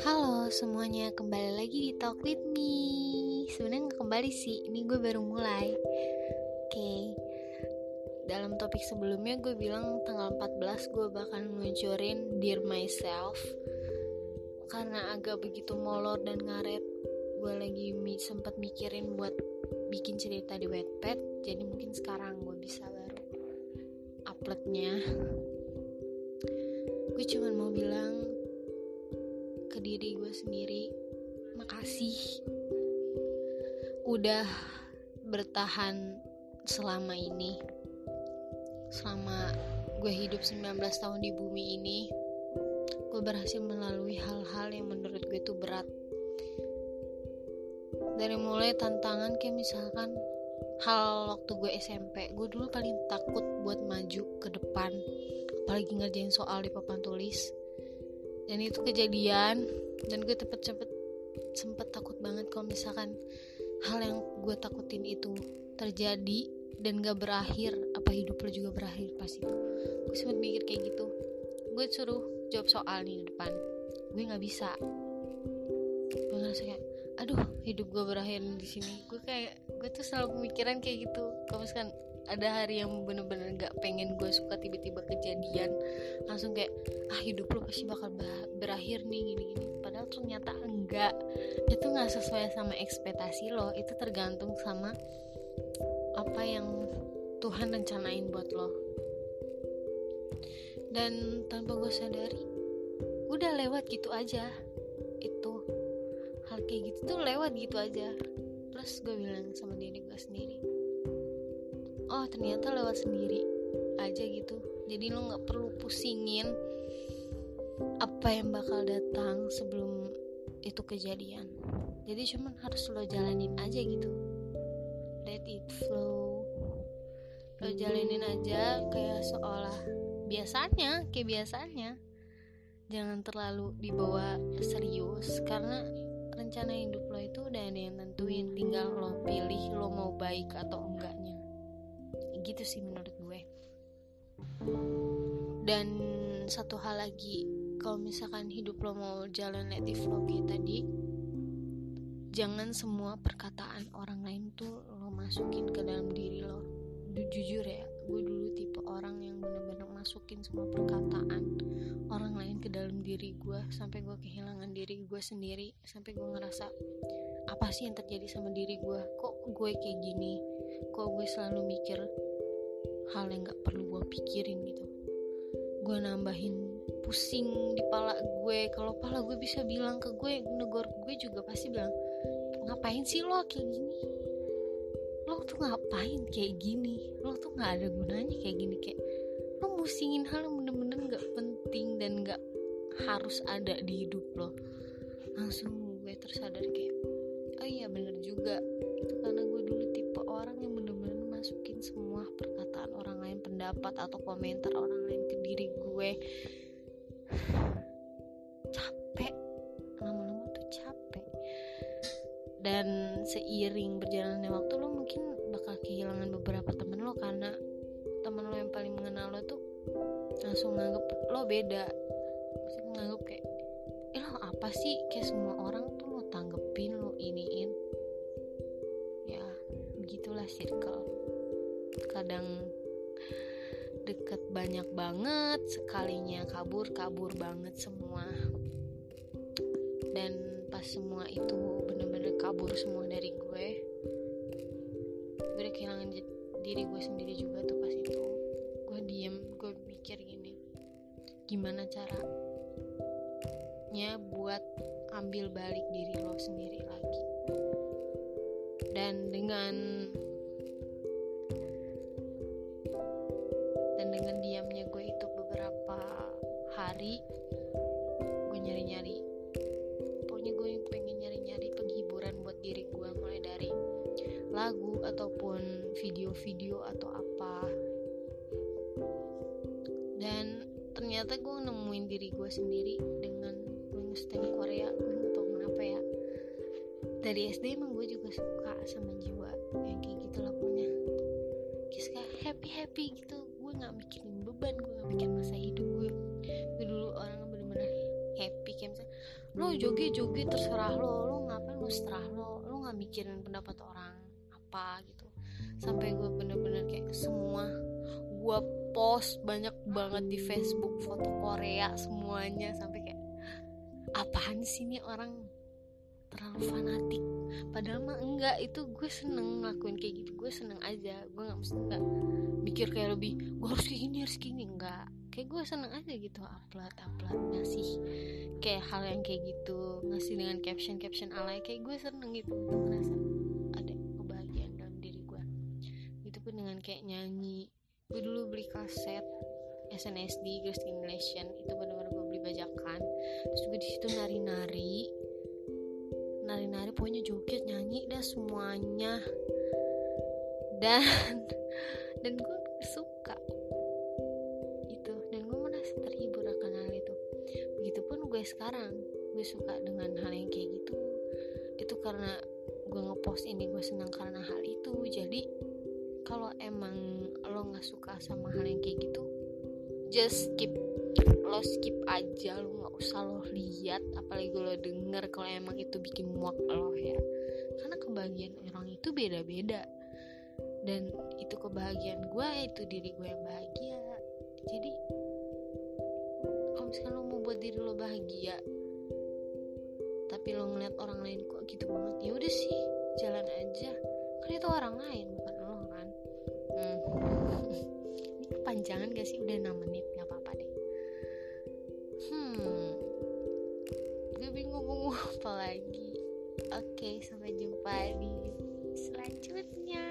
Halo semuanya, kembali lagi di Talk With Me. Sebenarnya nggak kembali sih, ini gue baru mulai. Oke, dalam topik sebelumnya gue bilang tanggal 14 gue bakal ngeluncurin Dear Myself. Karena agak begitu molor dan ngaret Gue lagi mi sempat mikirin buat bikin cerita di Wattpad Jadi mungkin sekarang gue bisa uploadnya Gue cuma mau bilang ke diri gue sendiri makasih udah bertahan selama ini. Selama gue hidup 19 tahun di bumi ini gue berhasil melalui hal-hal yang menurut gue itu berat. Dari mulai tantangan kayak misalkan hal waktu gue SMP gue dulu paling takut buat maju ke depan. Apalagi ngerjain soal di papan tulis. Dan itu kejadian dan gue cepet cepet sempet takut banget kalau misalkan hal yang gue takutin itu terjadi dan gak berakhir apa hidup lo juga berakhir pas itu. Gue sempet mikir kayak gitu. Gue suruh jawab soal nih di depan. Gue nggak bisa. Gue ngerasa kayak aduh hidup gue berakhir di sini. Gue kayak gue tuh selalu pemikiran kayak gitu. Kalau misalkan ada hari yang bener-bener gak pengen gue suka tiba-tiba kejadian langsung kayak ah hidup lo pasti bakal berakhir nih gini-gini padahal ternyata enggak. Itu nggak sesuai sama ekspektasi lo. Itu tergantung sama apa yang Tuhan rencanain buat lo. Dan tanpa gue sadari udah lewat gitu aja. Itu kayak gitu tuh lewat gitu aja. Terus gue bilang sama diri gue sendiri oh ternyata lewat sendiri aja gitu. Jadi lo nggak perlu pusingin apa yang bakal datang sebelum itu kejadian. Jadi cuman harus lo jalanin aja gitu. Let it flow. Lo jalanin aja kayak seolah biasanya kayak biasanya. Jangan terlalu dibawa serius karena rencana hidup lo itu udah ada yang tentuin tinggal lo pilih lo mau baik atau enggaknya. Gitu sih menurut gue. Dan satu hal lagi kalau misalkan hidup lo mau jalan native flow kayak tadi jangan semua perkataan orang lain tuh lo masukin ke dalam diri lo. Jujur ya gue dulu tipe orang yang bener-bener masukin semua perkataan orang lain ke dalam diri gue sampai gue kehilangan diri gue sendiri sampai gue ngerasa apa sih yang terjadi sama diri gue? Kok gue kayak gini? Kok gue selalu mikir hal yang gak perlu gue pikirin? Gitu. Gue nambahin pusing di pala gue kalau pala gue bisa bilang ke gue negor gue juga pasti bilang ngapain sih lo kayak gini lo tuh ngapain kayak gini? Lo tuh nggak ada gunanya kayak gini kayak lo musingin hal yang bener-bener nggak penting dan nggak harus ada di hidup lo. Langsung gue tersadar kayak oh iya bener juga. Itu karena gue dulu tipe orang yang bener-bener masukin semua perkataan orang lain pendapat atau komentar orang lain ke diri gue. Capek. Lama-lama tuh capek. Dan seiring berjalannya waktu kehilangan beberapa temen lo karena temen lo yang paling mengenal lo tuh langsung nganggep lo beda. Maksudnya nganggep kayak eh lo apa sih? Kayak semua orang tuh lo tanggepin lo iniin. Ya begitulah circle. Kadang deket banyak banget sekalinya kabur kabur banget semua. Dan pas semua itu bener-bener kabur semua dari gue udah kehilangan diri gue sendiri juga tuh pas itu. Gue diem gue mikir gini gimana caranya buat ambil balik diri lo sendiri lagi? Dan dengan dan dengan diamnya gue itu beberapa hari gue nyari-nyari pokoknya gue pengen nyari-nyari penghiburan buat diri gue mulai dari lagu ataupun video-video atau apa. Dan ternyata gue nemuin diri gue sendiri dengan ngestem Korea gue gak tau kenapa ya? Dari SD emang gue juga suka sama jiwa yang kayak gitu lah pokoknya. Kayak happy happy gitu. Gue nggak mikirin beban gue gak mikir masa hidup gue gue dulu orang bener-bener happy kayak misalnya lo joget joget terserah lo lo ngapain lo seterah lo lo nggak mikirin pendapat orang apa gitu sampai gue bener-bener kayak semua gue post banyak banget di Facebook foto Korea semuanya sampai kayak apaan sih nih orang terlalu fanatik? Padahal mah enggak itu gue seneng ngelakuin kayak gitu gue seneng aja gue nggak mesti nggak mikir kayak lebih gue harus kayak gini harus kayak gini. Enggak kayak gue seneng aja gitu upload upload ngasih kayak hal yang kayak gitu ngasih dengan caption caption alay kayak gue seneng gitu gue ngerasa kayak nyanyi. Gue dulu beli kaset SNSD Girls Generation itu benar-benar gue beli bajakan. Terus gue di situ nari-nari. Nari-nari pokoknya joget nyanyi dah semuanya. Dan dan gue suka itu. Dan gue merasa terhibur akan hal itu. Begitupun gue sekarang gue suka dengan hal yang kayak gitu. Itu karena gue ngepost ini gue senang karena hal itu. Jadi kalau emang lo nggak suka sama hal yang kayak gitu just skip. Lo skip aja lo nggak usah lo lihat apalagi lo denger kalau emang itu bikin muak lo ya. Karena kebahagiaan orang itu beda-beda. Dan itu kebahagiaan gue itu diri gue yang bahagia. Jadi kalau misalkan lo mau buat diri lo bahagia tapi lo ngeliat orang lain kok gitu banget ya udah sih jalan aja. Kan itu orang lain bukan kan hmm. ini kepanjangan gak sih? Udah 6 menit gak apa-apa deh. Hmm. Gue bingung ngomong apa lagi. Oke sampai jumpa di selanjutnya